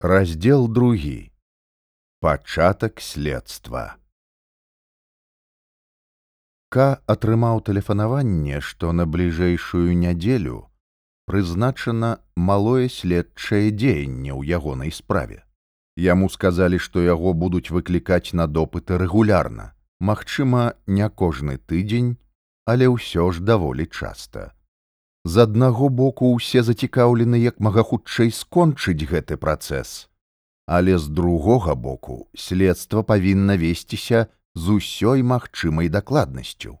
Раздзел другі. Пачатак следства. К атрымаў тэлефанаванне, што на бліжэйшую нядзелю прызначана малое следчае дзеянне ў ягонай справе. Яму сказалі, што яго будуць выклікаць на допыты рэгулярна. Магчыма, не кожны тыдзень, але ўсё ж даволі часта. З аднаго боку ўсе зацікаўлены як мага хутчэй скончыць гэты працэс. Але з другога боку следства павінна весціся з усёй магчымай дакладнасцю.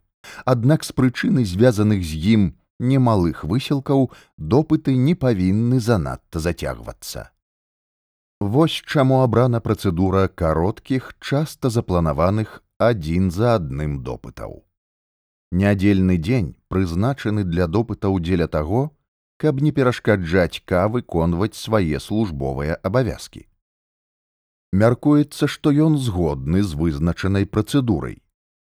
Аднак з прычыны звязаных з ім немалых высілкаў допыты не павінны занадта зацягвацца. Вось чаму абрана працэдура кароткіх, часта запланаваных адзін за адным допытаў. Нядзельны дзень прызначаны для допытаў дзеля таго, каб не перашкаджаць ка выконваць свае службовыя абавязкі. Мяркуецца, што ён згодны з вызначанай працэдурай.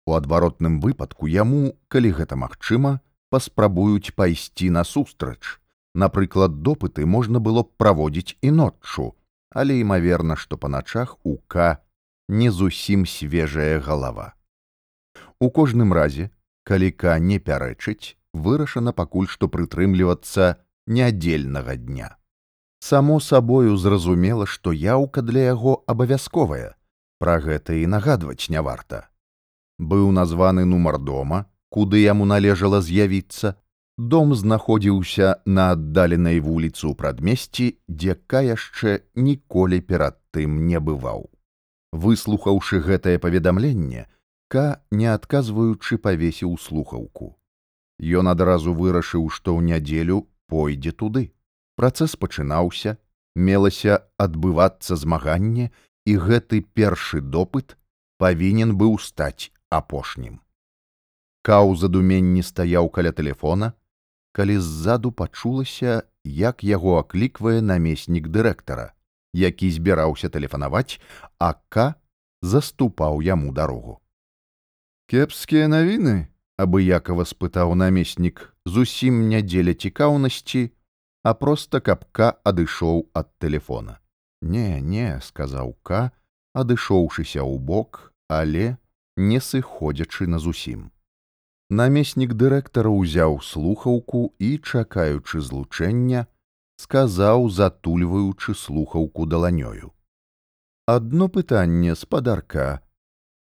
У адваротным выпадку яму, калі гэта магчыма, паспрабуюць пайсці насустрач. Напрыклад, допыты можна было б праводзіць і ноччу, але імаверна, што па начах у К не зусім свежая галава. У кожным разе калі ка не пярэчыць вырашана пакуль што прытрымлівацца нядзельнага дня. Само сабою зразумела што яўка для яго абавязковая. Пра гэта і нагадваць не варта. Быў названы нумар дома куды яму належала з'явіцца. Дом знаходзіўся на аддаленай вуліцы ў прадмесці дзе ка яшчэ ніколі перад тым не бываў. Выслухаўшы гэтае паведамленне К, не адказваючы павесіў слухаўку. Ён адразу вырашыў, што ў нядзелю пойдзе туды. Працэс пачынаўся, мелася адбывацца змаганне, і гэты першы допыт павінен быў стаць апошнім. Каў задуменні стаяў каля тэлефона, калі ззаду пачулася, як яго акліквае намеснік дырэктара, які збіраўся тэлефанаваць, а К заступаў яму дарогу кепскія навіны абыякова спытаў намеснік зусім не дзеля цікаўнасці а проста капка адышоў ад телефона. Не не сказаў ка адышоўшыся ў бок але не сыходзячы на зусім намеснік дырэктара ўзяў слухаўку і чакаючы злучэння сказаў затульваючы слухаўку даланёю. Адно пытанне спадарка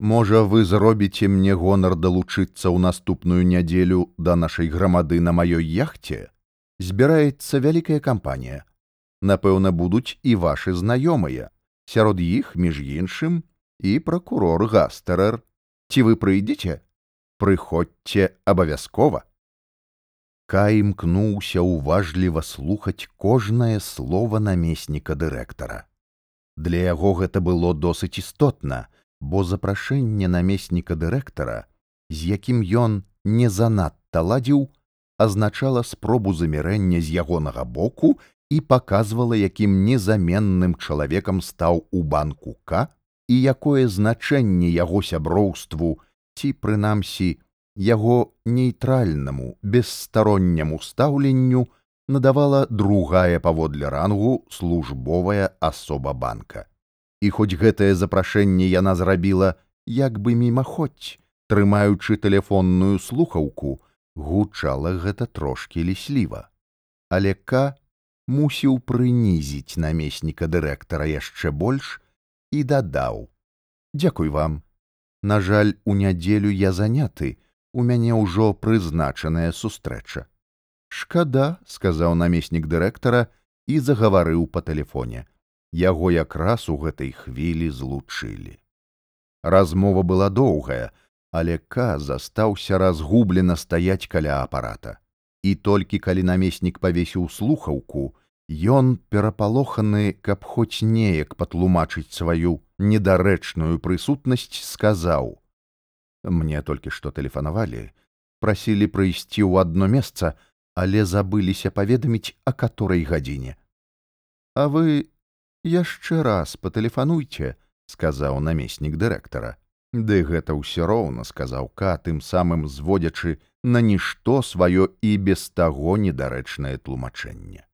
Можа, вы зробіце мне гонар далучыцца ў наступную нядзелю да нашай грамады на маёй яхце? Збіраецца вялікая кампанія. Напэўна, будуць і вашы знаёмыя. Сярод іх, між іншым, і пракурор гастарэр. Ці вы прыйдзеце? Прыходзьце абавязкова. Кай імкнуўся уважліва слухаць кожнае слова намесніка дырэктара. Для яго гэта было досыць істотна, бо запрашэнне намесніка дырэктара, з якім ён не занадта ладзіў, азначала спробу замірэння з ягонага боку і паказвала, якім незаменным чалавекам стаў у банку К і якое значэнне яго сяброўству ці, прынамсі, яго нейтральнаму бесстаронняму стаўленню надавала другая паводле рангу службовая асоба банка і хоць гэтае запрашэнне яна зрабіла як бы мімаходзь трымаючы тэлефонную слухаўку гучала гэта трошкі лісліва. Але к мусіў прынізіць намесніка дырэктара яшчэ больш і дадаў дзякуй вам. На жаль у нядзелю я заняты у мяне ўжо прызначаная сустрэча шкада сказаў намеснік дырэктара і загаварыў па тэлефоне яго якраз у гэтай хвілі злучылі. Размова была доўгая, але К застаўся разгублена стаяць каля апарата. І толькі калі намеснік павесіў слухаўку, ён перапалоханы, каб хоць неяк патлумачыць сваю недарэчную прысутнасць, сказаў: « Мне толькі што тэлефанавалі, прасілі прыйсці ў адно месца, але забыліся паведаміць, а каторай гадзіне. А вы яшчэ раз патэлефануйце сказаў намеснік дырэктара ды гэта ўсё роўна сказаў ка тым самым зводзячы на нішто сваё і без таго недарэчнае тлумачэнне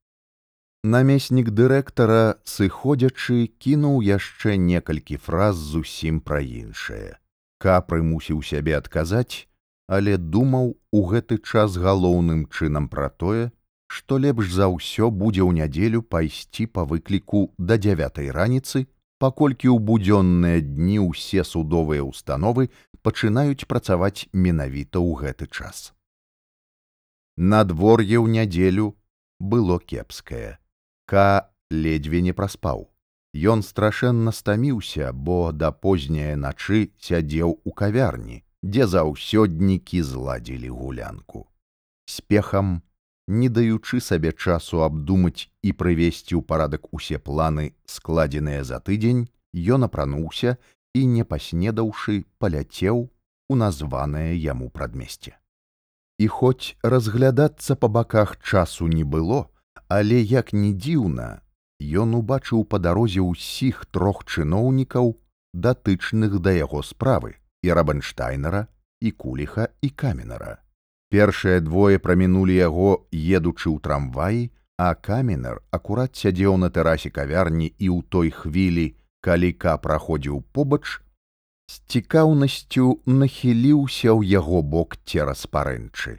Намеснік дырэктара, сыходзячы, кінуў яшчэ некалькі фраз зусім пра іншае. Ка прымусіў сябе адказаць, але думаў у гэты час галоўным чынам пра тое, што лепш за ўсё будзе ў нядзелю пайсці па выкліку да дзявятай раніцы, паколькі ў будзённыя дні ўсе судовыя ўстановы пачынаюць працаваць менавіта ў гэты час. Надвор'е ў нядзелю было кепскае. Ка ледзьве не праспаў. Ён страшэнна стаміўся, бо да позняе начы сядзеў у кавярні, дзе заўсёднікі зладзілі гулянку. Спехам, не даючы сабе часу абдумаць і прывесці ў парадак усе планы, складзеныя за тыдзень, ён апрануўся і, не паснедаўшы, паляцеў у названае яму прадмесце. І хоць разглядацца па баках часу не было, але як ні дзіўна, ён убачыў па дарозе ўсіх трох чыноўнікаў, датычных да яго справы і рабанштайнера і куліха і каменара. Першыя двое прамінулі яго, едучы ў трамваі, а каменар акурат сядзеў на тэрасе кавярні і ў той хвілі, калі ка праходзіў побач, з цікаўнасцю нахіліўся ў яго бок цераз парэнчы.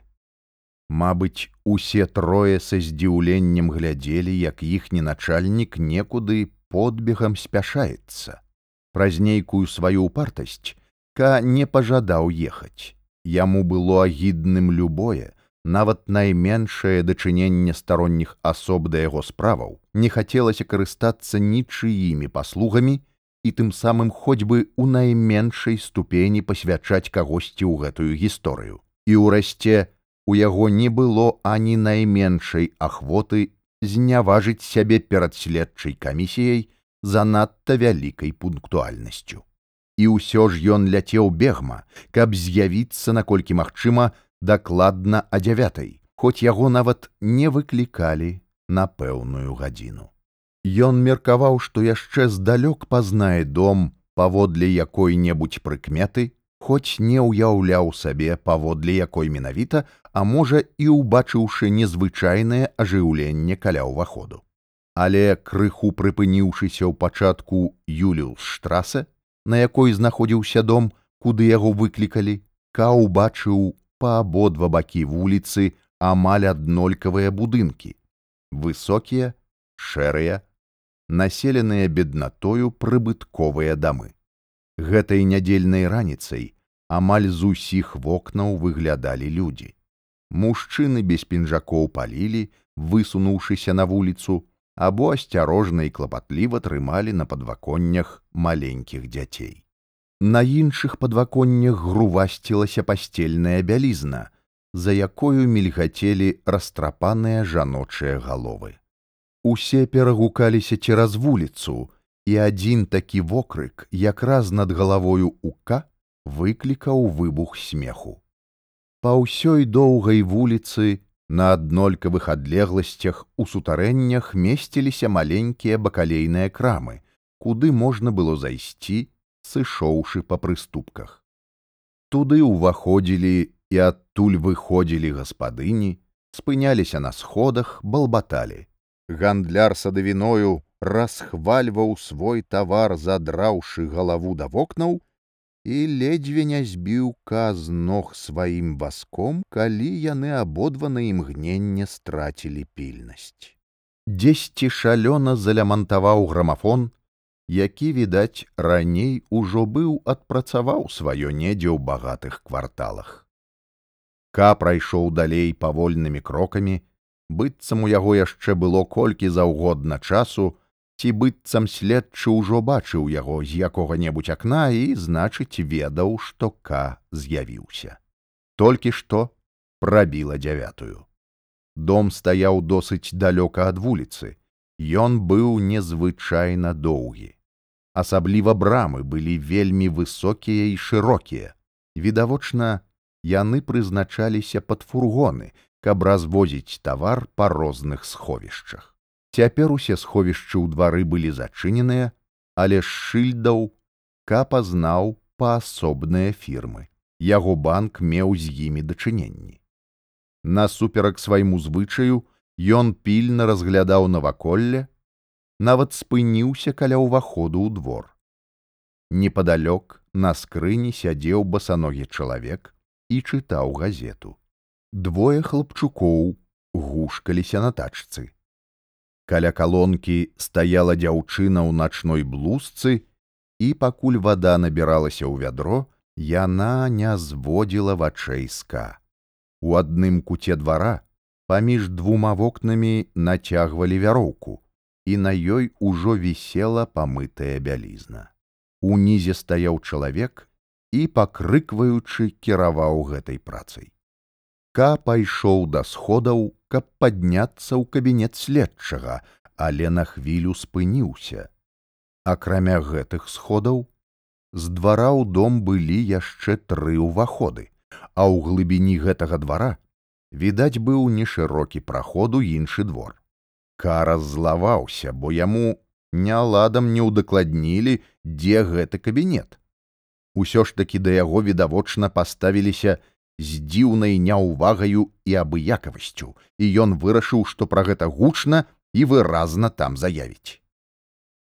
Мабыць, усе трое са здзіўленнем глядзелі, як іхні начальнік некуды подбегам спяшаецца. Праз нейкую сваю упартасць ка не пажадаў ехаць. Яму было агідным любое, нават найменшае дачыненне старонніх асоб да яго справаў не хацелася карыстацца нічыімі паслугамі, і тым самым хоць бы ў найменшай ступені пасвячаць кагосьці ў гэтую гісторыю. І ўрэшце у яго не было ані найменшай ахвоты зняважыць сябе перад следчай камісіяй занадта вялікай пунктуальнасцю. І ўсё ж ён ляцеў бегма, каб з'явіцца наколькі магчыма дакладна а дзявятай, хоць яго нават не выклікалі на пэўную гадзіну. Ён меркаваў, што яшчэ здалёк пазнае дом паводле якой-небудзь прыкметы, хоць не ўяўляў сабе паводле якой менавіта, а можа і ўбачыўшы незвычайнае ажыўленне каля ўваходу. Але крыху прыпыніўшыся ў пачатку Юліус штраса, на якой знаходзіўся дом, куды яго выклікалі, ка убачыў па абодва бакі вуліцы амаль аднолькавыя будынкі, высокія, шэрыя, населеныя беднатою прыбытковыя дамы. Гэтай нядзельнай раніцай амаль з усіх вокнаў выглядалі людзі. Мужчыны без пінжакоў палілі, высунуўшыся на вуліцу, або асцярожна і клапатліва трымалі на падваконнях маленькіх дзяцей. На іншых падваконнях грувасцілася пасцельная бялізна, за якою мільгацелі растрапаныя жаночыя галовы. Усе перагукаліся цераз вуліцу, і адзін такі вокрык якраз над галавою ука выклікаў выбух смеху. Па ўсёй доўгай вуліцы на аднолькавых адлегласцях у сутарэннях месціліся маленькія бакалейныя крамы, куды можна было зайсці, сышоўшы па прыступках. Туды ўваходзілі і адтуль выходзілі гаспадыні, спыняліся на сходах, балбаталі гандляр садавіною расхвальваў свой тавар задраўшы галаву да вокнаў і ледзьве не збіў каз ног сваім васком калі яны абодва на імгненне страцілі пільнасць. Дзесьці шалёна залямантаваў грамафон які відаць раней ужо быў адпрацаваў сваё недзе ў багатых кварталах. Ка прайшоў далей павольнымі крокамі быццам у яго яшчэ было колькі заўгодна часу, ці быццам следчы ўжо бачыў яго з якога-небудзь акна і, значыць, ведаў, што К з'явіўся. Толькі што прабіла дзявятую. Дом стаяў досыць далёка ад вуліцы. Ён быў незвычайна доўгі. Асабліва брамы былі вельмі высокія і шырокія. Відавочна, яны прызначаліся пад фургоны, каб развозіць тавар па розных сховішчах. Цяпер усе сховішчы ў двары былі зачыненыя, але з шыльдаў капа знаў паасобныя фірмы. Яго банк меў з імі дачыненні. Насуперак свайму звычаю Ён пільна разглядаў наваколле, нават спыніўся каля ўваходу ў двор. Непадалёк на скрыні сядзеў басаногі чалавек і чытаў газету. Двое хлапчукоў гушкаліся на тачцы. Каля калонкі стаяла дзяўчына ў начной блузцы, і пакуль вада набіралася ў вядро, яна не зводзіла вачэй ска. У адным куце двара паміж двума вокнамі нацягвалі вяроўку, і на ёй ужо вісела памытая бялізна. Унізе стаяў чалавек і, пакрыкваючы, кіраваў гэтай працай. Ка пайшоў да сходаў, каб падняцца ў кабінет следчага, але на хвілю спыніўся. Акрамя гэтых сходаў, з двара ў дом былі яшчэ тры ўваходы, а ў глыбіні гэтага двара відаць быў нешырокі праходу іншы двор. Кара злаваўся, бо яму няладам не ўдакладнілі, дзе гэты кабінет. Усё ж такі да яго відавочна паставіліся з дзіўнай няўвагаю і абыякавасцю, і ён вырашыў, што пра гэта гучна і выразна там заявіць.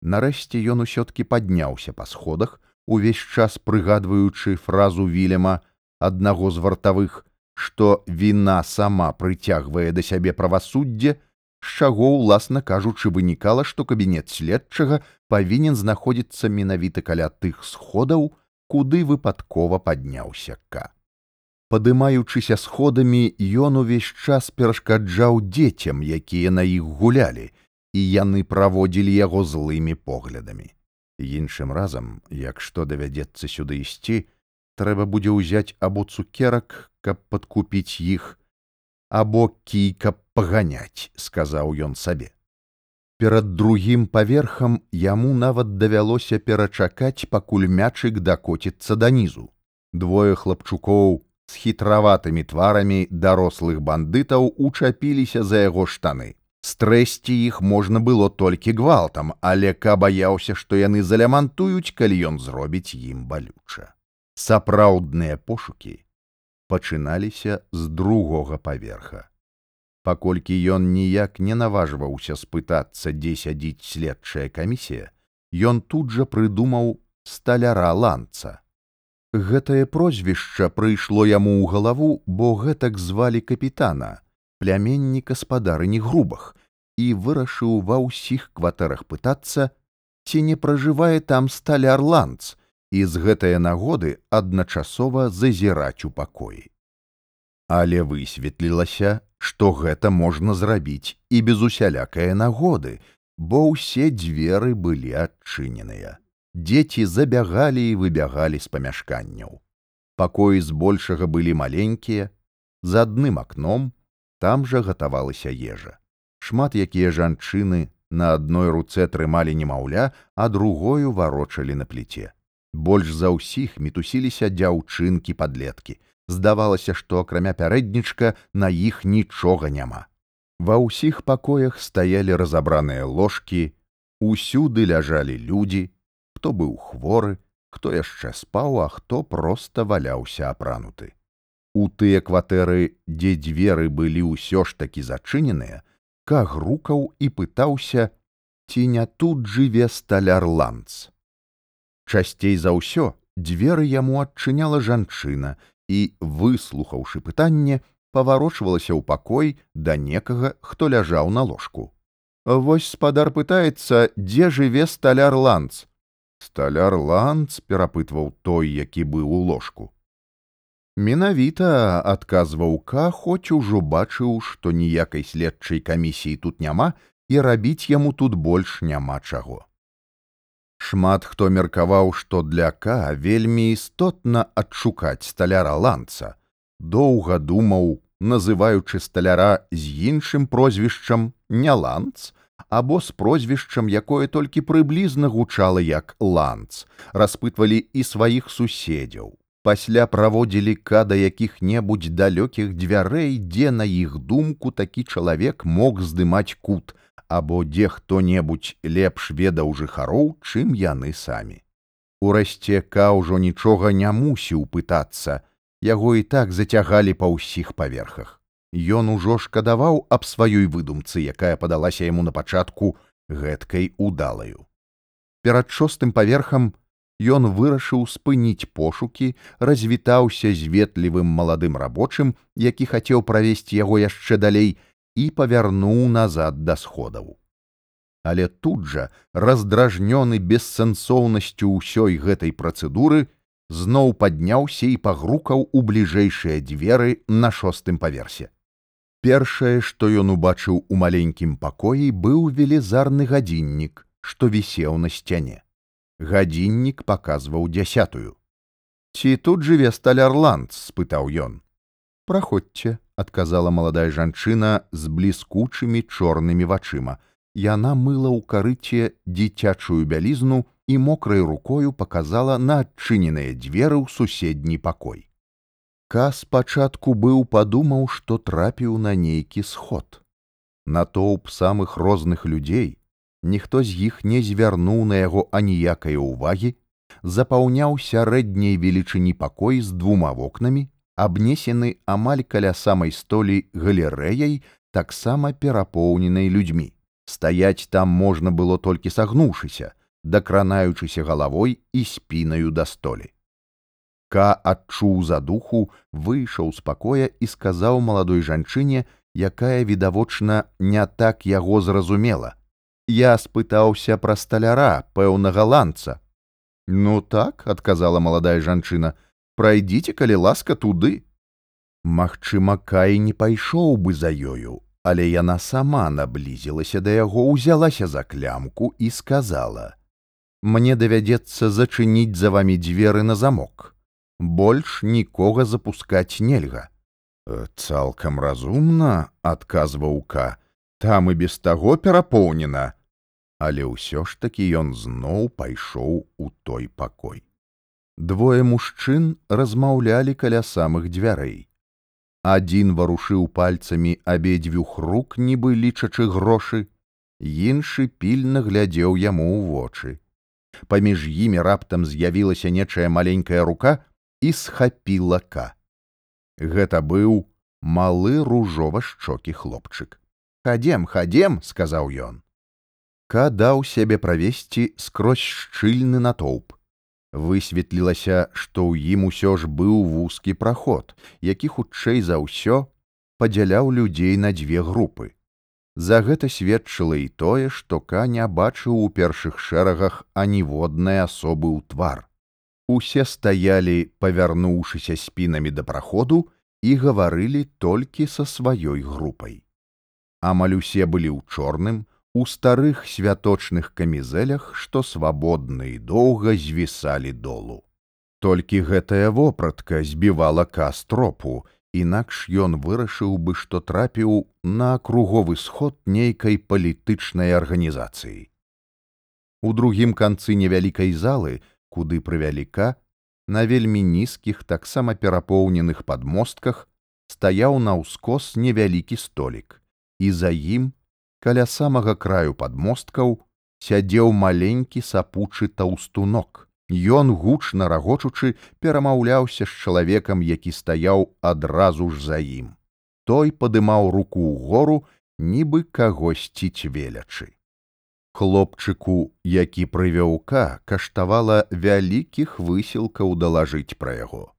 Нарэшце ён усё-ткі падняўся па сходах, увесь час прыгадваючы фразу вілема аднаго з вартавых, што віна сама прыцягвае да сябе правасуддзе, з чаго ўласна кажучы вынікала, што кабінет следчага павінен знаходзіцца менавіта каля тых сходаў, куды выпадкова падняўся ка. Падымаючыся сходамі, ён увесь час перашкаджаў дзецям, якія на іх гулялі, і яны праводзілі яго злымі поглядамі. Іншым разам, як што давядзецца сюды ісці, трэба будзе ўзяць або цукерак, каб падкупіць іх, або кій, каб паганяць, сказаў ён сабе. Перад другім паверхам яму нават давялося перачакаць, пакуль мячык дакоціцца данізу. Двое хлапчукоў з хітраватымі тварамі дарослых бандытаў учапіліся за яго штаны. Стрэсці іх можна было толькі гвалтам, але ка баяўся, што яны залямантуюць, калі ён зробіць ім балюча. Сапраўдныя пошукі пачыналіся з другога паверха. Паколькі ён ніяк не наважваўся спытацца, дзе сядзіць следчая камісія, ён тут жа прыдумаў сталяра ланца. Гэтае прозвішча прыйшло яму ў галаву, бо гэтак звалі капітана, пляменніка спадарыні грубах, і вырашыў ва ўсіх кватэрах пытацца, ці не пражывае там сталяр ланц, і з гэтае нагоды адначасова зазіраць у пакоі. Але высветлілася, што гэта можна зрабіць і без усялякае нагоды, бо ўсе дзверы былі адчыненыя дзеці забягалі і выбягалі з памяшканняў. Пакоі збольшага былі маленькія, з адным акном там жа гатавалася ежа. Шмат якія жанчыны на адной руцэ трымалі немаўля, а другою варочалі на пліце. Больш за ўсіх мітусіліся дзяўчынкі падлеткі. Здавалася, што акрамя пярэднічка на іх нічога няма. Ва ўсіх пакоях стаялі разабраныя ложкі, усюды ляжалі людзі, хто быў хворы, хто яшчэ спаў, а хто проста валяўся апрануты. У тыя кватэры, дзе дзверы былі ўсё ж такі зачыненыя, каг рукаў і пытаўся, ці не тут жыве сталяр ланц. Часцей за ўсё дзверы яму адчыняла жанчына і, выслухаўшы пытанне, паварочвалася ў пакой да некага, хто ляжаў на ложку. Вось спадар пытаецца, дзе жыве сталяр ланц сталяр ланц перапытваў той які быў у ложку. Менавіта адказваў ка хоць ужо бачыў што ніякай следчай камісіі тут няма і рабіць яму тут больш няма чаго. Шмат хто меркаваў што для ка вельмі істотна адшукаць сталяра ланца. Доўга думаў называючы сталяра з іншым прозвішчам не ланц або з прозвішчам, якое толькі прыблізна гучала як ланц, распытвалі і сваіх суседзяў. Пасля праводзілі када якіх-небудзь далёкіх дзвярэй, дзе на іх думку такі чалавек мог здымаць кут, або дзе хто-небудзь лепш ведаў жыхароў, чым яны самі. Урасце ка ўжо нічога не мусіў пытацца, яго і так зацягалі па ўсіх паверхах. Ён ужо шкадаваў аб сваёй выдумцы, якая падалася яму на пачатку гэткай удалаю. Перад шостым паверхам ён вырашыў спыніць пошукі, развітаўся з ветлівым маладым рабочым, які хацеў правесці яго яшчэ далей і павярнуў назад да сходаў. Але тут жа, раздражнёны бессэнсоўнасцю ўсёй гэтай працэдуры, зноў падняўся і пагрукаў у бліжэйшыя дзверы на шостым паверсе. Першае, што ён убачыў у маленькім пакоі, быў велізарны гадзіннік, што вісеў на сцяне. Гадзіннік паказваў дзясятую. Ці тут жыве сталярланд, спытаў ён. Праходзьце, адказала маладая жанчына з бліскучымі чорнымі вачыма. Яна мыла ў карыце дзіцячую бялізну і мокрай рукою паказала на адчыненыя дзверы ў суседні пакой. Ка спачатку быў падумаў, што трапіў на нейкі сход. Натоўп самых розных людзей, ніхто з іх не звярнуў на яго аніякай увагі, запаўняў сярэдняй велічыні пакой з двума вокнамі, абнесены амаль каля самай столі галерэяй, таксама перапоўненай людзьмі. Стаяць там можна было толькі сагнуўшыся, дакранаючыся галавой і спінаю да столі. Ка адчуў задуху, выйшаў з пакоя і сказаў маладой жанчыне, якая відавочна не так яго зразумела. Я спытаўся пра сталяра, пэўна галандца. Ну так, адказала маладая жанчына, прайдзіце, калі ласка туды. Магчыма, кай не пайшоў бы за ёю, але яна сама наблізілася да яго, узялася за клямку і сказала: « Мне давядзецца зачыніць за вамі дзверы на замок. Больш нікога запускаць нельга. «Э, цалкам разумна, адказваў ка, там і без таго перапоўнена, але ўсё ж такі ён зноў пайшоў у той пакой. Двое мужчын размаўлялі каля самых дзвярэй. Адзін варушыў пальцамі абедзвюх рук, нібы лічачы грошы, іншы пільна глядзеў яму ў вочы. Паміж імі раптам з'явілася нечая маленькая рука і схапіла ка. Гэта быў малы ружова-шчокі хлопчык. Хадзем, хадзем, сказаў ён. Ка даў сябе правесці скрозь шчыльны натоўп высветлілася, што ў ім усё ж быў вузкі праход, які хутчэй за ўсё падзяляў людзей на дзве групы. За гэта сведчыла і тое, што ка не бачыў у першых шэрагах аніводнай асобы ў твар. Усе стаялі, павярнуўшыся спінамі да праходу і гаварылі толькі са сваёй групай. Амаль усе былі ў чорным, у старых святочных камізелях, што свабодна і доўга звісалі долу. Толькі гэтая вопратка збівала кастропу, інакш ён вырашыў бы, што трапіў на круговы сход нейкай палітычнай арганізацыі. У другім канцы невялікай залы, куды прывяліка, на вельмі нізкіх, таксама перапоўненых падмостках стаяў на ўскос невялікі столік, і за ім каля самага краю падмосткаў сядзеў маленькі сапучы таўстунок. Ён гучна рагочучы перамаўляўся з чалавекам, які стаяў адразу ж за ім. Той падымаў руку ў гору, нібы кагосьці цвелячы. Хлопчыку, які прывёўка, каштавала вялікіх высілкаў далажыць пра яго.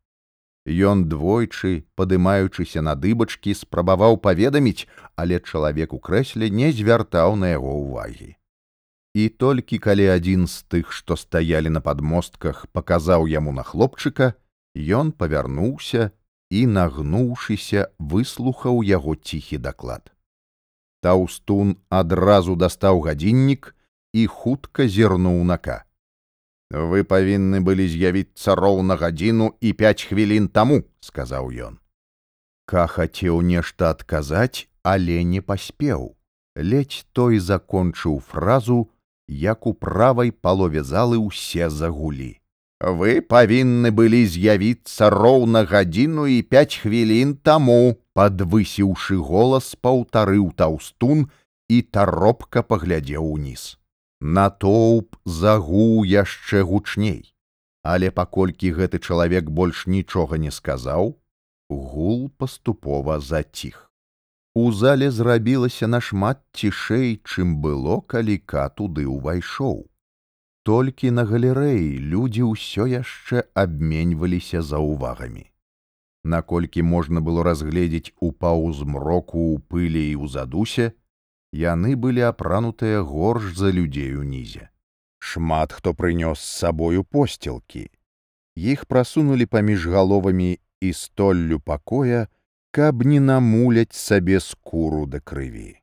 Ён двойчы, падымаючыся на дыбачкі, спрабаваў паведаміць, але чалавек у крэсле не звяртаў на яго ўвагі. І толькі калі адзін з тых, што стаялі на падмостках, паказаў яму на хлопчыка, ён павярнуўся і, нагнуўшыся, выслухаў яго ціхі даклад. Таўстун адразу дастаў гадзіннік і хутка зірнуў нака. Вы павінны былі з'явіцца роўна гадзіну і пяць хвілін таму, сказаў ён. Ка хацеў нешта адказаць, але не паспеў. Ледзь той закончыў фразу, як у правай палове залы ўсе загулі. Вы павінны былі з'явіцца роўна гадзіну і пяць хвілін таму, падвысіўшы голас, паўтарыў таўстун і таропка паглядзеў уніз. Натоўп загуў яшчэ гучней, але паколькі гэты чалавек больш нічога не сказаў, гул паступова заціх. У зале зрабілася нашмат цішэй, чым было, калі ка туды ўвайшоў. Толькі на галерэі людзі ўсё яшчэ абменьваліся за ўвагамі. Наколькі можна было разгледзець у паўзмроку ў пылі і ў задусе, яны былі апранутыя горш за людзей унізе. Шмат хто прынёс з сабою посцілкі. Іх прасунулі паміж галовамі і столлю пакоя, каб не намуляць сабе скуру да крыві.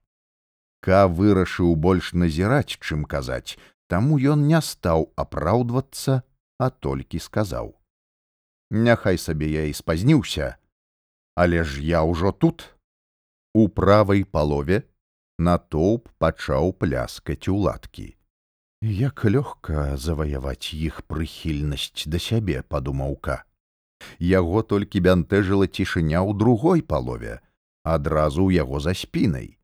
Ка вырашыў больш назіраць, чым казаць, таму ён не стаў апраўдвацца, а толькі сказаў: « Няхай сабе я і спазніўся, але ж я ўжо тут. У правай палове натоўп пачаў пляскаць у ладкі. Як лёгка заваяваць іх прыхільнасць да сябе, падумаўка яго толькі бянтэжыла цішыня ў другой палове адразу ў яго за спінай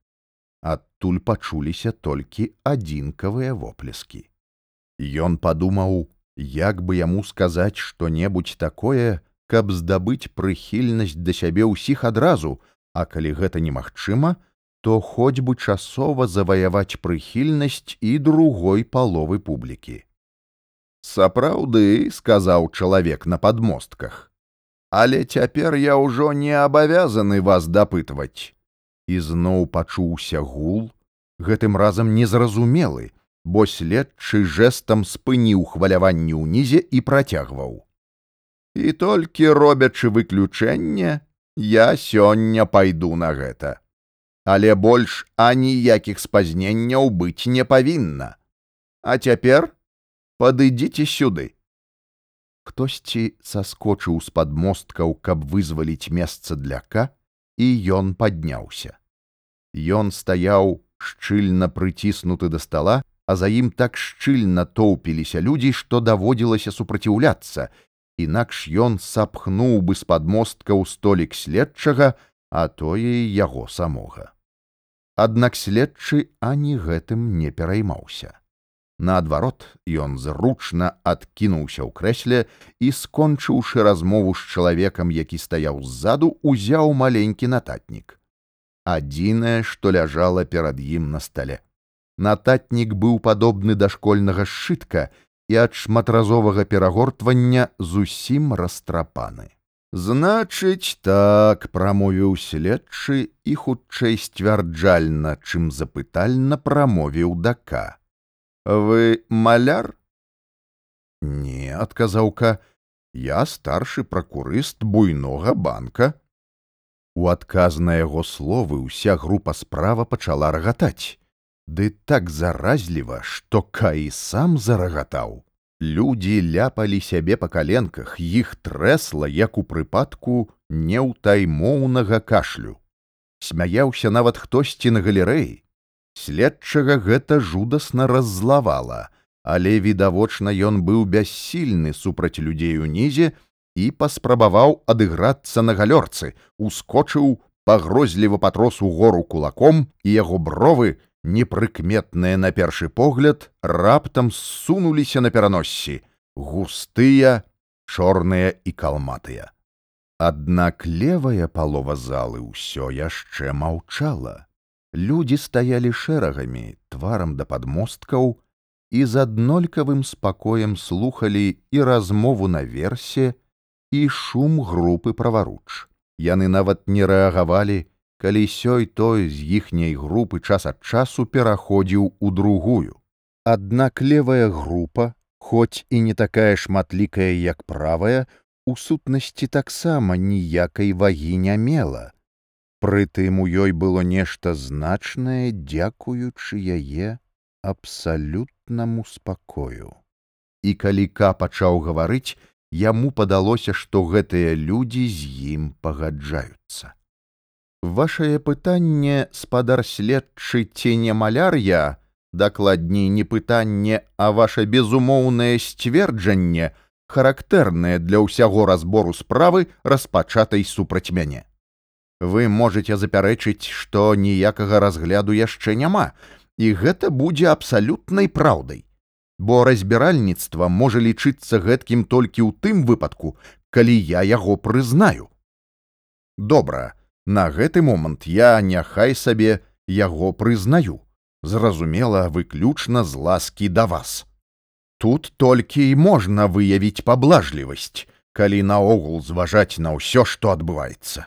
адтуль пачуліся толькі адзінкавыя воплескі. Ён падумаў як бы яму сказаць што-небудзь такое каб здабыць прыхільнасць да сябе ўсіх адразу а калі гэта немагчыма то хоць бы часова заваяваць прыхільнасць і другой паловы публікі. Сапраўды сказаў чалавек на падмостках але цяпер я ўжо не абавязаны вас дапытваць ізноў пачуўся гул гэтым разам незразумелы бо следчы жэсам спыніў хваляванне ўнізе і працягваў. І толькі робячы выключэнне я сёння пайду на гэта. Але больш аніякіх спазненняў быць не павінна. А цяпер падыдзіце сюды хтосьці саскочыў з падмосткаў каб вызваліць месца для ка і ён падняўся. Ён стаяў шчыльна прыціснуты да стала а за ім так шчыльна тоўпіліся людзі што даводзілася супраціўляцца. Інакш ён сапхнуў бы з падмосткаў столік следчага а тое яго самога. Аднак следчы ані гэтым не пераймаўся Наадварот, ён зручна адкінуўся ў крэсле і, скончыўшы размову з чалавекам, які стаяў ззаду, узяў маленькі нататнік. Адзінае, што ляжала перад ім на стале. Нататнік быў падобны да школьнага сшытка і ад шматразовага перагортвання зусім растрапаны. Значыць, так прамовіў следчы і хутчэй сцвярджальна, чым запытальна прамовіў дака вы маляр? Не адказаўка я старшы пракурыст буйнога банка у адказ на яго словы ўся група справа пачала рагатаць. Ды так заразліва што каі сам зарагатаў. Людзі ляпалі сябе па каленках іх трэсла як у прыпадку неўтаймоўнага кашлю. Смяяўся нават хтосьці на галерэі Следчага гэта жудасна раззлавала, але відавочна ён быў бяссільны супраць людзей унізе і паспрабаваў адыграцца на галёрцы, ускочыў, пагрозліва патрос у гору кулаком і яго бровы, непрыкметныя на першы погляд, раптам ссунуліся на пераноссі, густыя, чорныя і калматыя. Аднак левая палова залы ўсё яшчэ маўчала людзі стаялі шэрагамі тварам да падмосткаў і з аднолькавым спакоем слухалі і размову наверсе і шум групы праваруч яны нават не рэагавалі калі сёй той з іхняй групы час ад часу пераходзіў у другую. Аднак левая група хоць і не такая шматлікая як правая у сутнасці таксама ніякай вагі не мела Прытым у ёй было нешта значнае, дзякуючы яе абсалютнаму спакою. І калі ка пачаў гаварыць, яму падалося, што гэтыя людзі з ім пагаджаюцца. Вашае пытанне спадар следчы ці не маляр'я, дакладней не пытанне, а ваше безумоўнае сцверджанне, характэрнае для ўсяго разбору справы распачатай супраць мяне вы можете запярэчыць, што ніякага разгляду яшчэ няма, і гэта будзе абсалютнай праўдай. Бо разбіральніцтва можа лічыцца гэткім толькі ў тым выпадку, калі я яго прызнаю. Добра, На гэты момант я няхай сабе яго прызнаю, зразумела выключна з ласкі да вас. Тут толькі і можна выявіць паблажлівасць, калі наогул зважаць на ўсё, што адбываецца.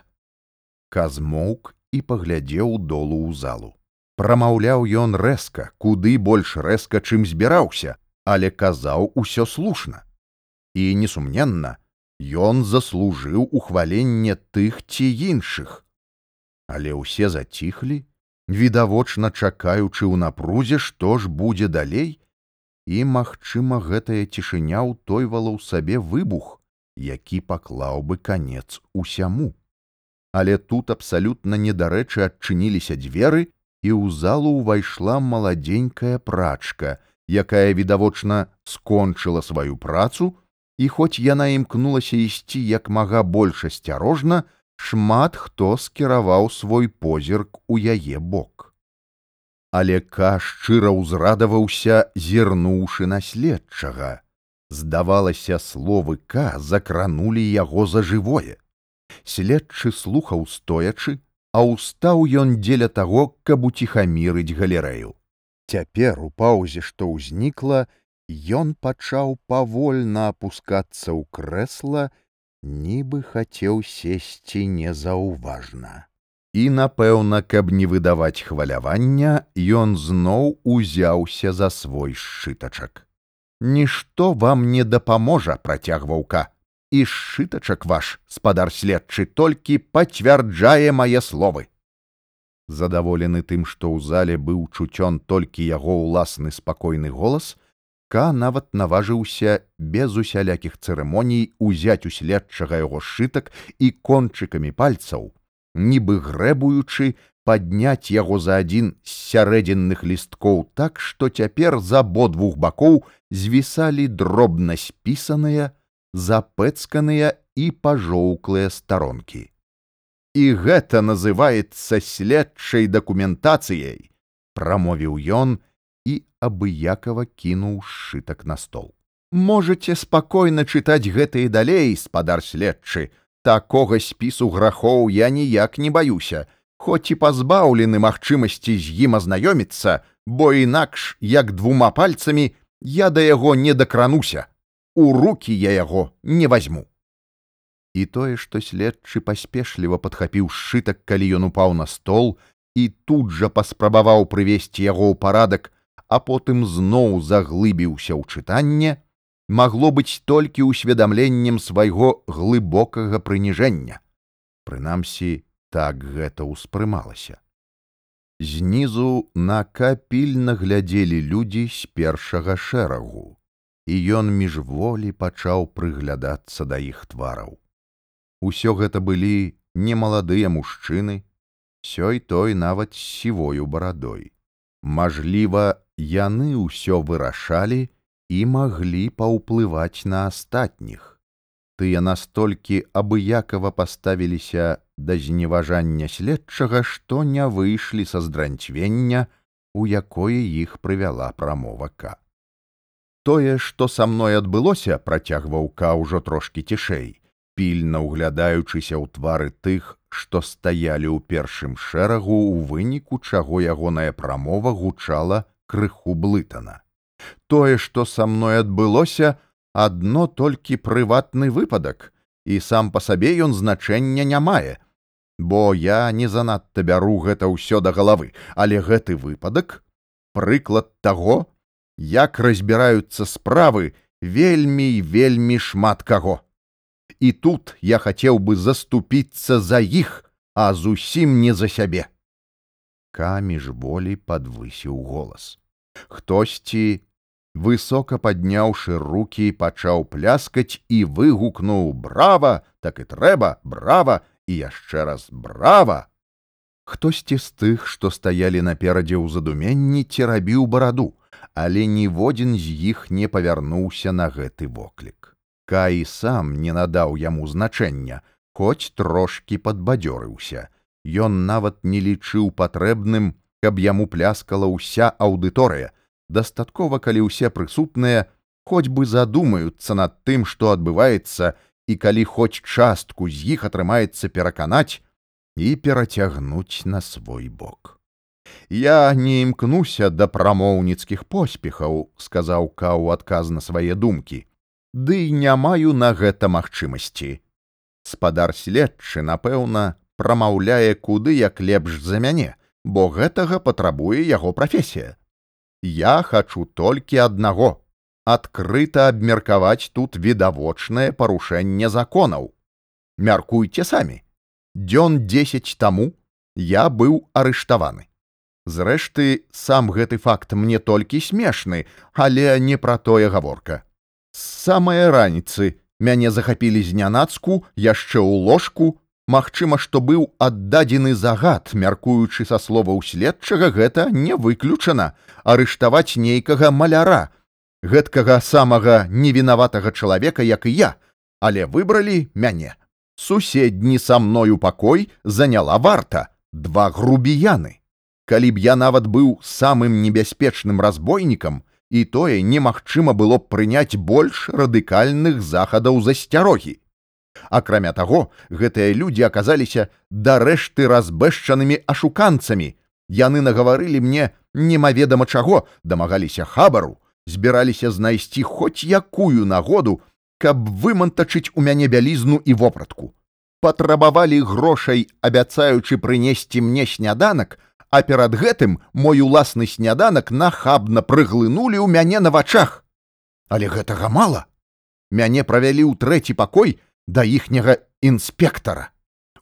Казмоўк і паглядзеў долу ў залу. Прамаўляў ён рэзка, куды больш рэзка, чым збіраўся, але казаў усё слушна. І несумненна, ён заслужыў ухваленне тых ці іншых. Але ўсе заціхлі, відавочна чакаючы ў напрузе, што ж будзе далей, і, магчыма, гэтая цішыня ўтойвала ў сабе выбух, які паклаў бы канец усяму. Але тут абсалютна недарэчы адчыніліся дзверы, і ў залу ўвайшла маладзенькая прачка, якая відавочна скончыла сваю працу, і хоць яна імкнулася ісці як мага больш асцярожна, шмат хто скіраваў свой позірк у яе бок. Але ка шчыра ўзрадаваўся, зірнуўшы на следчага. Здавалася, словы ка закранулі яго за жывое. Следчы слухаў стоячы, а ўстаў ён дзеля таго, каб уціхамірыць галерэю. Цяпер у паўзе, што ўзнікла, Ён пачаў павольна апускацца ў крэсла, нібы хацеў сесці незаўважна. І, напэўна, каб не выдаваць хвалявання, ён зноў узяўся за свой сшытачак. Нішто вам не дапаможа, працягваўка. І сшытачак ваш, спадар следчы, толькі пацвярджае мае словы. Задаволены тым, што ў зале быў чуцён толькі яго ўласны спакойны голас, Ка нават наважыўся без усялякіх цырымоній узяць у следчага яго сшытак і кончыкамі пальцаў, нібы грэбуючы падняць яго за адзін з сярэдзінных лісткоў так, што цяпер з абодвух бакоў звісалі дробна спісаныя, запэцканыя і пажоўклыя старонкі. І гэта называецца следчай дакументацыяй, прамовіў ён, і абыякова кінуў сшытак на стол. Можаце спакойна чытаць гэта і далей, спадар следчы. Такога спісу грахоў я ніяк не баюся, хоць і пазбаўлены магчымасці з ім азнаёміцца, бо інакш, як двума пальцамі я да яго не дакрануся. У руки я яго не возьму. І тое, што следчы паспешліва падхапіў сшытак, калі ён упаў на стол і тут жа паспрабаваў прывесці яго ў парадак, а потым зноў заглыбіўся ў чытанне, магло быць толькі ўсведамленнем свайго глыбокага прыніжэння. Прынамсі, так гэта ўспрымалася. Знізу на капільна глядзелі людзі з першага шэрагу, і ён міжволі пачаў прыглядацца да іх твараў. Усё гэта былі немаладыя мужчыны, сёй той нават з сівою барадой. Мажліва, яны ўсё вырашалі і маглі паўплываць на астатніх. Тыя настолькі абыякова паставіліся да зневажання следчага, што не выйшлі са здранцвення, у якое іх прывяла прамовака. Тое, што са мной адбылося, працягваў ка ўжо трошкі цішэй, пільна ўглядаючыся ў твары тых, што стаялі ў першым шэрагу ў выніку чаго ягоная прамова гучала крыху блытана. Тое, што са мной адбылося, адно толькі прыватны выпадак, і сам па сабе ён значэння не мае, бо я не занадта бяру гэта ўсё да галавы, але гэты выпадак прыклад таго, як разбіраюцца справы вельмі і вельмі шмат каго. І тут я хацеў бы заступіцца за іх, а зусім не за сябе. Каміж волі падвысіў голас. Хтосьці, высока падняўшы руки, пачаў пляскаць і выгукнуў брава, так і трэба, брава і яшчэ раз брава. Хтосьці з тых, што стаялі наперадзе ў задуменні, церабіў бараду, але ніводзін з іх не павярнуўся на гэты воклік. Кай сам не надаў яму значэння, хоць трошкі падбадзёрыўся. Ён нават не лічыў патрэбным каб яму пляскала ўся аўдыторыя дастаткова калі ўсе прысутныя хоць бы задумаюцца над тым што адбываецца і калі хоць частку з іх атрымаецца пераканаць і перацягнуць на свой бок. Я не імкнуся да прамоўніцкіх поспехаў, сказаў каў адказ на свае думкі. Ды не маю на гэта магчымасці. Спадар следчы, напэўна, прамаўляе куды як лепш за мяне, бо гэтага патрабуе яго прафесія. Я хачу толькі аднаго адкрыта абмеркаваць тут відавочнае парушэнне законаў. Мяркуйце самі. Дзён 10 таму я быў арыштаваны. Зрэшты, сам гэты факт мне толькі смешны, але не пра тое гаворка. З самае раніцы мяне захапілі знянацку яшчэ ў ложку, Магчыма, што быў аддадзены загад, мяркуючы са словаў следчага гэта не выключана. Арыштаваць нейкага маляра, гэткага самага невінаватага чалавека, як і я, але выбралі мяне. Суседні са мною пакой заняла варта. Два грубіяны калі б я нават быў самым небяспечным разбойнікам і тое немагчыма было б прыняць больш радыкальных захадаў засцярогі. Акрамя таго гэтыя людзі аказаліся дарэшты разбэшчанымі ашуканцамі. Яны нагаварылі мне немаведама чаго дамагаліся хабару збіраліся знайсці хоць якую нагоду каб вымантачыць у мяне бялізну і вопратку. Патрабавалі грошай абяцаючы прынесці мне сняданак а перад гэтым мой уласны сняданак нахабна прыглынулі ў мяне на вачах. Але гэтага мала. Мяне правялі ў трэці пакой да іхняга інспектара.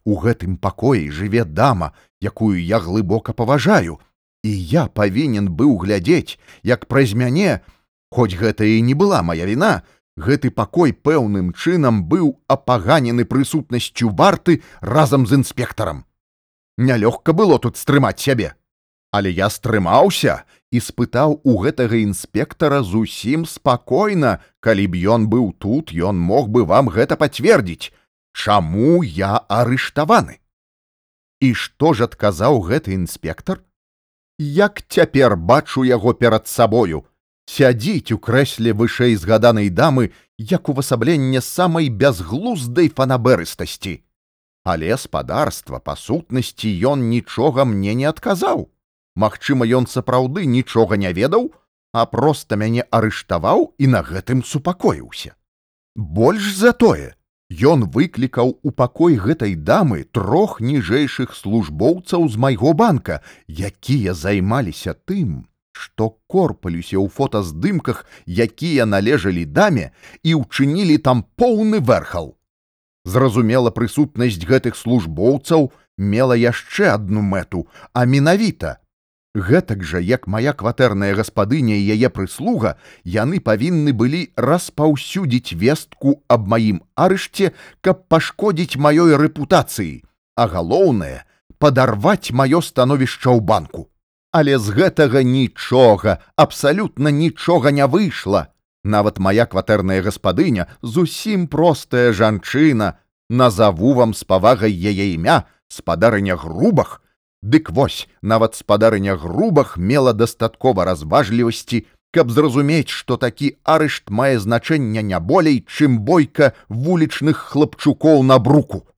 У гэтым пакоі жыве дама, якую я глыбока паважаю, і я павінен быў глядзець, як праз мяне, хоць гэта і не была моя віна, гэты пакой пэўным чынам быў апаганены прысутнасцю варты разам з інспектарам нялёгка было тут стрымаць сябе. Але я стрымаўся і спытаў у гэтага інспектара зусім спакойна, калі б ён быў тут, ён мог бы вам гэта пацвердзіць, Чаму я арыштаваны. І што ж адказаў гэты інспектар? Як цяпер бачу яго перад сабою, сядзіць у крэсле вышэй згаданай дамы як увасабленне самай бязглуздай фанаберыстасці але спадарства па сутнасці ён нічога мне не адказаў. Магчыма, ён сапраўды нічога не ведаў, а проста мяне арыштаваў і на гэтым супакоіўся. Больш за тое, ён выклікаў у пакой гэтай дамы трох ніжэйшых службоўцаў з майго банка, якія займаліся тым, што корпалюся ў фотаздымках, якія належалі даме і ўчынілі там поўны верхал. Зразумела, прысутнасць гэтых службоўцаў мела яшчэ адну мэту, а менавіта. Гэтак жа, як мая кватэрная гаспадыня і яе прыслуга, яны павінны былі распаўсюдзіць вестку аб маім арышце, каб пашкодзіць маёй рэпутацыі, а галоўнае падарваць маё становішча ў банку. Але з гэтага нічога, абсалютна нічога не выйшла. Нават моя кватэрная гаспадыня зусім простая жанчына, назаву вам з павагай яе імя спадарыня грубах, Дык вось нават спадарыня грубах мела дастаткова разважлівасці, каб зразумець, што такі арышт мае значэнне не болей, чым бойка вулічных хлапчукоў на бруку.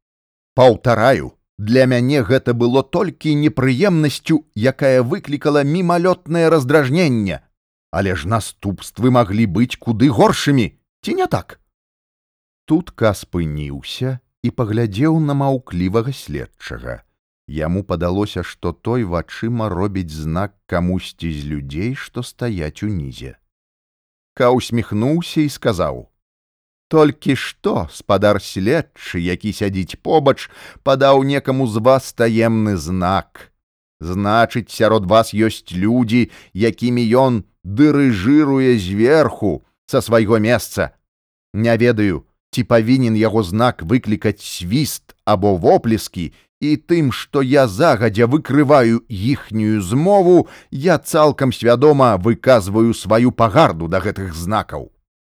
Паўтараю, для мяне гэта было толькі непрыемнасцю, якая выклікала мімалётнае раздражненне, але ж наступствы маглі быць куды горшымі ці не так? Тутка спыніўся і паглядзеў на маўклівага следчага. Яму падалося што той вачыма робіць знак камусьці з людзей што стаяць унізе. Ка усміхнуўся і сказаў толькі што спадар следчы які сядзіць побач падаў некаму з вас таемны знак. Значыць сярод вас ёсць людзі якімі ён дырыжыруе зверху са свайго месца. Не ведаю, ці павінен яго знак выклікаць свіст або воплескі, і тым, што я загадзя выкрываю іхнюю змову, я цалкам свядома выказваю сваю пагарду да гэтых знакаў.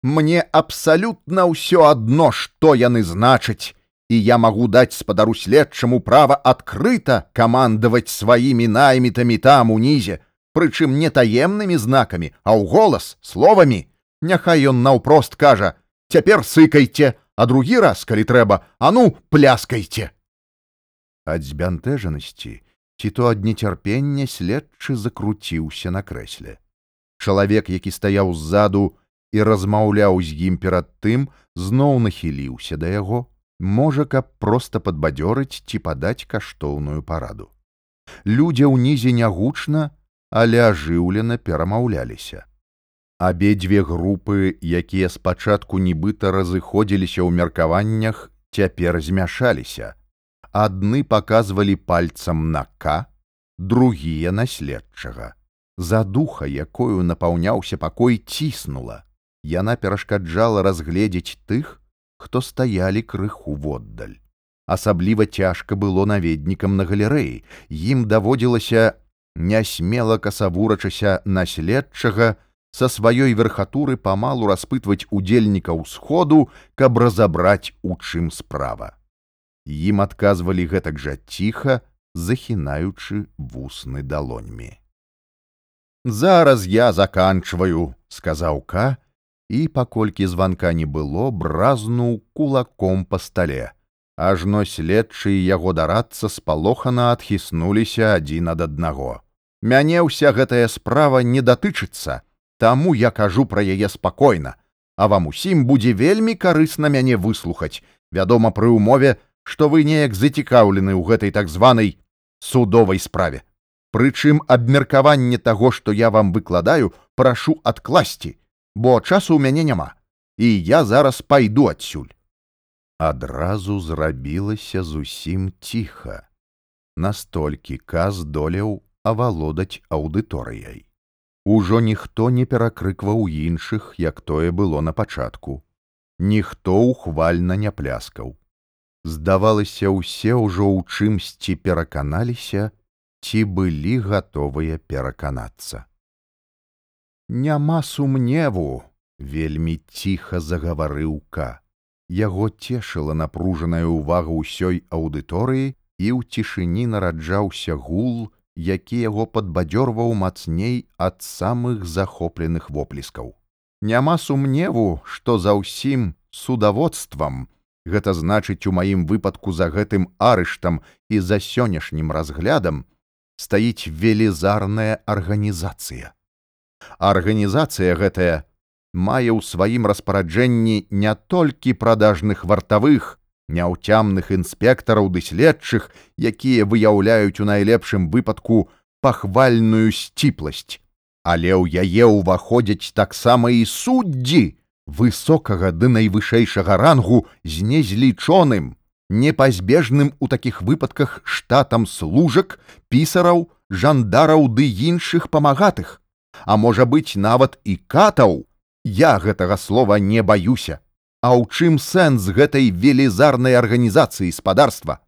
Мне абсалютна ўсё адно, што яны значаць, і я магу даць спадару следчаму права адкрыта камандаваць сваімі наймітамі там унізе, прычым не таемнымі знакамі, а ў голас словамі. Няхай ён наўпрост кажа: цяпер сыкайце, а другі раз, калі трэба, а ну пляскайце. ад збянтэжанасці ці то ад нецярпення следчы закруціўся на крэсле чалавек які стаяў ззаду і размаўляў з ім перад тым зноў нахіліўся да яго можа каб проста падбадзёрыць ці падаць каштоўную параду людзі ўнізе нягучна але ажыўлена перамаўляліся. Абедзве групы якія спачатку нібыта разыходзіліся ў меркаваннях цяпер змяшаліся. Адны паказвалі пальцам на к другія на следчага. За духа якою напаўняўся пакой ціснула. Яна перашкаджала разгледзець тых хто стаялі крыху воддаль. Асабліва цяжка было наведнікам на галерэі. Ім даводзілася нясмела касавурачася на следчага са сваёй верхатуры памалу распытваць удзельнікаў сходу, каб разабраць, у чым справа. Ім адказвалі гэтак жа ціха, захінаючы вусны далоньмі. Зараз я заканчваю, сказаў Ка, і паколькі званка не было, бразнуў кулаком па стале. Ажно следчы яго дарацца спалохана адхіснуліся адзін ад аднаго. Мяне ўся гэтая справа не датычыцца, Таму я кажу пра яе спакойна, а вам усім будзе вельмі карысна мяне выслухаць, вядома пры ўмове, што вы неяк зацікаўлены ў гэтай так званай судовай справе. Прычым абмеркаванне таго, што я вам выкладаю, прашу адкласці, бо часу ў мяне няма, і я зараз пайду адсюль. Адразу зрабілася зусім ціха. Настолькі каз доляў авалодаць аўдыторыяй. Ужо ніхто не перакрыкваў іншых, як тое было на пачатку. Ніхто ухвальна не пляскаў. Здавалася, усе ўжо ў чымсьці пераканаліся, ці былі гатовыя пераканацца. Няма сумневу, вельмі ціха загаварыў ка. Яго цешыла напружаная ўвага ўсёй аўдыторыі і ў цішыні нараджаўся гул, які яго падбадзёрваў мацней ад самых захопленых воплескаў. Няма сумневу, што за ўсім судаводствам, гэта значыць у маім выпадку за гэтым арыштам і за сённяшнім разглядам стаіць велізарная арганізацыя. Арганізацыя гэтая мае ў сваім распараджэнні не толькі прадажных вартавых, няўцямных інспектараў ды следчых, якія выяўляюць у найлепшым выпадку пахвальную сціпласць. Але ў яе ўваходзяць таксама і суддзі высокага ды найвышэйшага рангу з незлічоным, непазбежным у такіх выпадках штатам служак, пісараў, жандараў ды іншых памагатых, А можа быць нават і катаў, я гэтага слова не баюся. А ў чым сэнс гэтай велізарнай арганізацыі спадарства?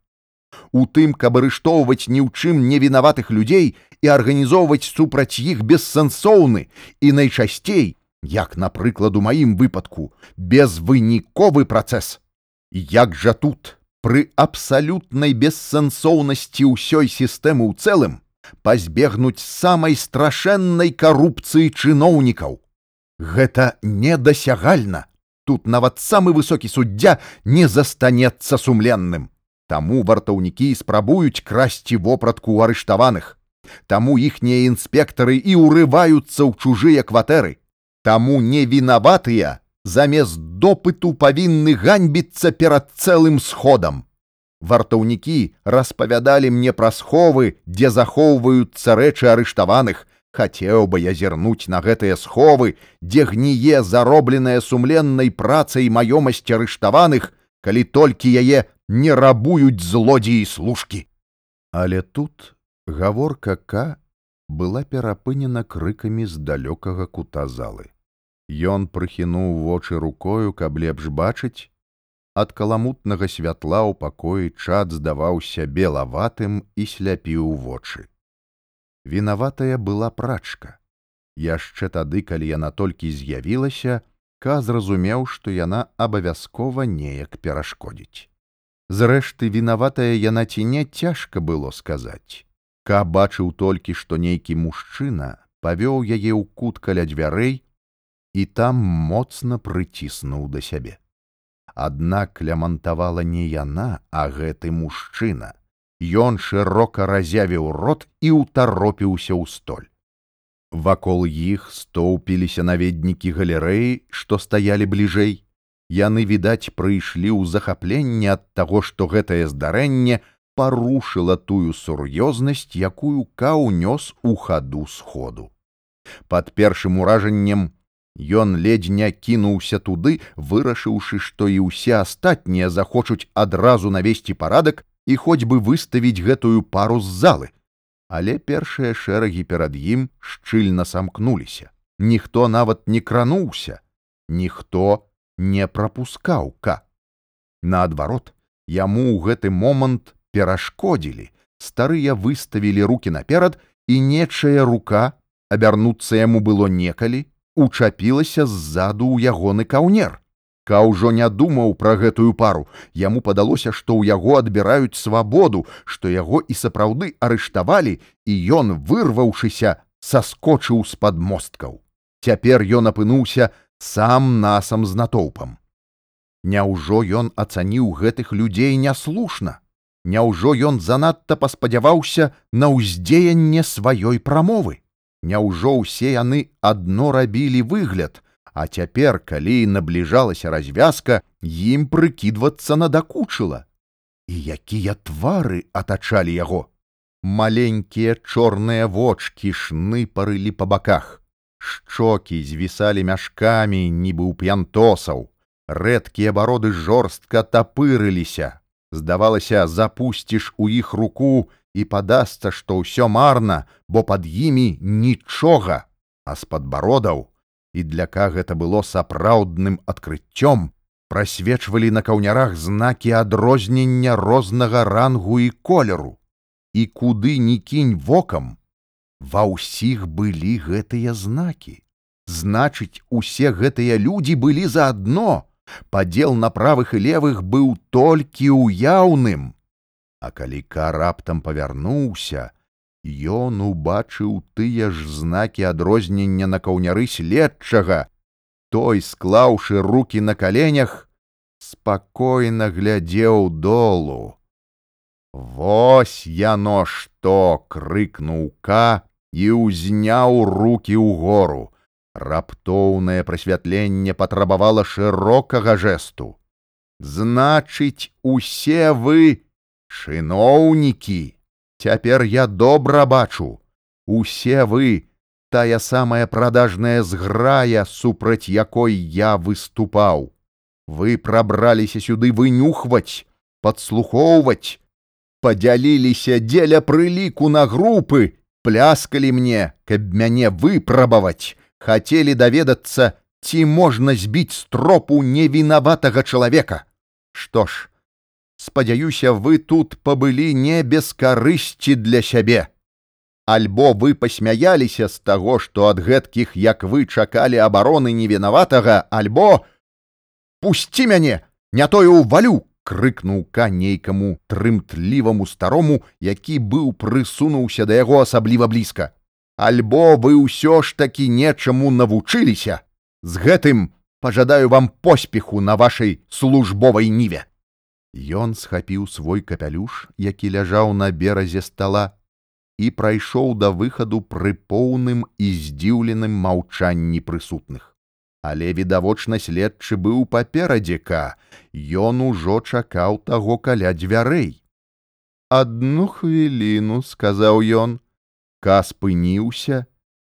У тым, каб арыштоўваць ні ў чым невінаватых людзей і арганізоўваць супраць іх бессэнсоўны і найчасцей, як напрыклад у маім выпадку, безвыніковы працэс. Як жа тут, пры абсалютнай бессэнсоўнасці ўсёй сістэмы ў цэлым, пазбегнуць самай страшэннай карупцыі чыноўнікаў. Гэта недасягальна тут нават самы высокі суддзя не застанецца сумленным. Таму вартаўнікі спрабуюць красці вопратку ў арыштаваных. Таму іхнія інспектары і ўрываюцца ў чужыя кватэры. Таму невінаватыя замест допыту павінны ганьбіцца перад цэлым сходам. Вартаўнікі распавядалі мне пра сховы, дзе захоўваюцца рэчы арыштаваных, Хацеў бы я зірнуць на гэтыя сховы, дзе гніе заробленая сумленнай працай маёмасць арыштаваных, калі толькі яе не рабуюць злодзеі служкі. Але тут гаворка К была перапынена крыкамі з далёкага кута залы. Ён прыхінуў вочы рукою, каб лепш бачыць, ад каламутнага святла ў пакоі чад здаваўся белаватым і сляпіў вочы. Вінаватая была прачка. Яшчэ тады, калі яна толькі з'явілася, Ка зразумеў, што яна абавязкова неяк перашкодзіць. Зрэшты, вінаватая яна ці не цяжка было сказаць. Ка бачыў толькі, што нейкі мужчына павёў яе ў кут каля дзвярэй і там моцна прыціснуў да сябе. Аднак лямантавала не яна, а гэты мужчына ён шырока разявіў рот і ўтаропіўся ў столь. Вакол іх стоўпіліся наведнікі галерэі, што стаялі бліжэй. Яны, відаць, прыйшлі ў захапленне ад таго, што гэтае здарэнне парушыла тую сур'ёзнасць, якую каў нёс у хаду сходу. Пад першым уражаннем Ён ледзь не кінуўся туды, вырашыўшы, што і ўсе астатнія захочуць адразу навесці парадак і хоць бы выставіць гэтую пару з залы. Але першыя шэрагі перад ім шчыльна самкнуліся. Ніхто нават не крануўся, ніхто не прапускаў ка. Наадварот, яму ў гэты момант перашкодзілі, старыя выставілі руки наперад, і нечая рука абярнуцца яму было некалі, учапілася ззаду ў ягоны каўнер. Ка ўжо не думаў пра гэтую пару. Яму падалося, што ў яго адбіраюць свабоду, што яго і сапраўды арыштавалі, і ён, вырваўшыся, саскочыў з-пад мосткаў. Цяпер ён апынуўся сам насам з натоўпам. Няўжо ён ацаніў гэтых людзей няслушна. Няўжо ён занадта паспадзяваўся на ўздзеянне сваёй прамовы. Няўжо ўсе яны адно рабілі выгляд, а цяпер, калі набліжалася развязка, ім прыкідвацца надакучыла. І якія твары атачалі яго. Маленькія чорныя вочки шныпарылі па баках. Шчокі звісалі мяшкамі, нібы ў п'янтосаў. Рэдкія бароды жорстка тапырыліся. Здавалася, запусціш у іх руку, і падасца, што ўсё марна, бо пад імі нічога, а з-пад бародаў, і для ка гэта было сапраўдным адкрыццём, прасвечвалі на каўнярах знакі адрознення рознага рангу і колеру. І куды ні кінь вокам, ва ўсіх былі гэтыя знакі. Значыць, усе гэтыя людзі былі заадно. Падзел на правых і левых быў толькі ўяўным. А калі ка раптам павярнуўся, ён убачыў тыя ж знакі адрознення на каўняры следчага, той, склаўшы руки на каленях, спакойна глядзеў долу. Вось яно што крыкнуў ка і ўзняў руки ў гору. Раптоўнае прасвятленне патрабавала шырокага жэсту. Значыць, усе вы Чыноўнікі, цяпер я добра бачу, усе вы тая самая прадажная зграя, супраць якой я выступаў. Вы прабраліся сюды вынюхваць, падслухоўваць, падзяліліся дзеля прыліку на групы, пляскалі мне, каб мяне выпрабаваць, хацелі даведацца, ці можна збіць стропу невінаватага чалавека. Што ж, спадзяюся, вы тут пабылі не без карысці для сябе. Альбо вы пасмяяліся з таго, што ад гэткіх, як вы чакалі абароны невінаватага, альбо пусці мяне, не тое ўвалю, крыкнуў ка нейкаму трымтліваму старому, які быў прысунуўся да яго асабліва блізка. Альбо вы ўсё ж такі нечаму навучыліся. З гэтым пажадаю вам поспеху на вашай службовай ніве. Ён схапіў свой капялюш, які ляжаў на беразе стала, і прайшоў да выхаду пры поўным і здзіўленым маўчанні прысутных. Але відавочна следчы быў паперадзека, Ён ужо чакаў таго каля дзвярэй. Адну хвіліну, сказаў ён, ка спыніўся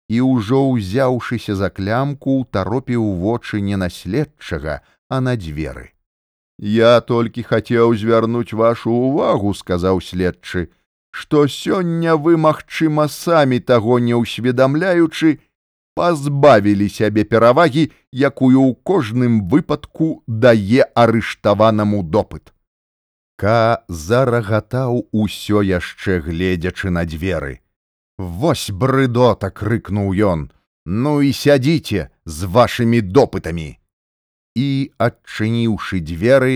і ўжо ўзяўшыся за клямку, таропіў вочы не на следчага, а на дзверы. Я толькі хацеў звярнуць вашу увагу, сказаў следчы, што сёння вы, магчыма, самі таго не ўсведамляючы, пазбавілі сябе перавагі, якую ў кожным выпадку дае арыштаванаму допыт. Ка зарагатаў усё яшчэ гледзячы на дзверы. Вось брыдота крыкнуў ён, ну і сядзіце з вашымі допытамі і, адчыніўшы дзверы,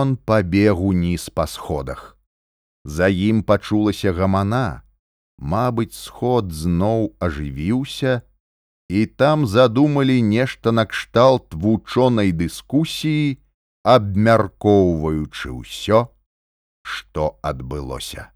ён пабег уніз па сходах. За ім пачулася гамана, Мабыць, сход зноў ажывіўся, і там задумалі нешта накшталт вучонай дыскусіі, абмяркоўваючы ўсё, што адбылося.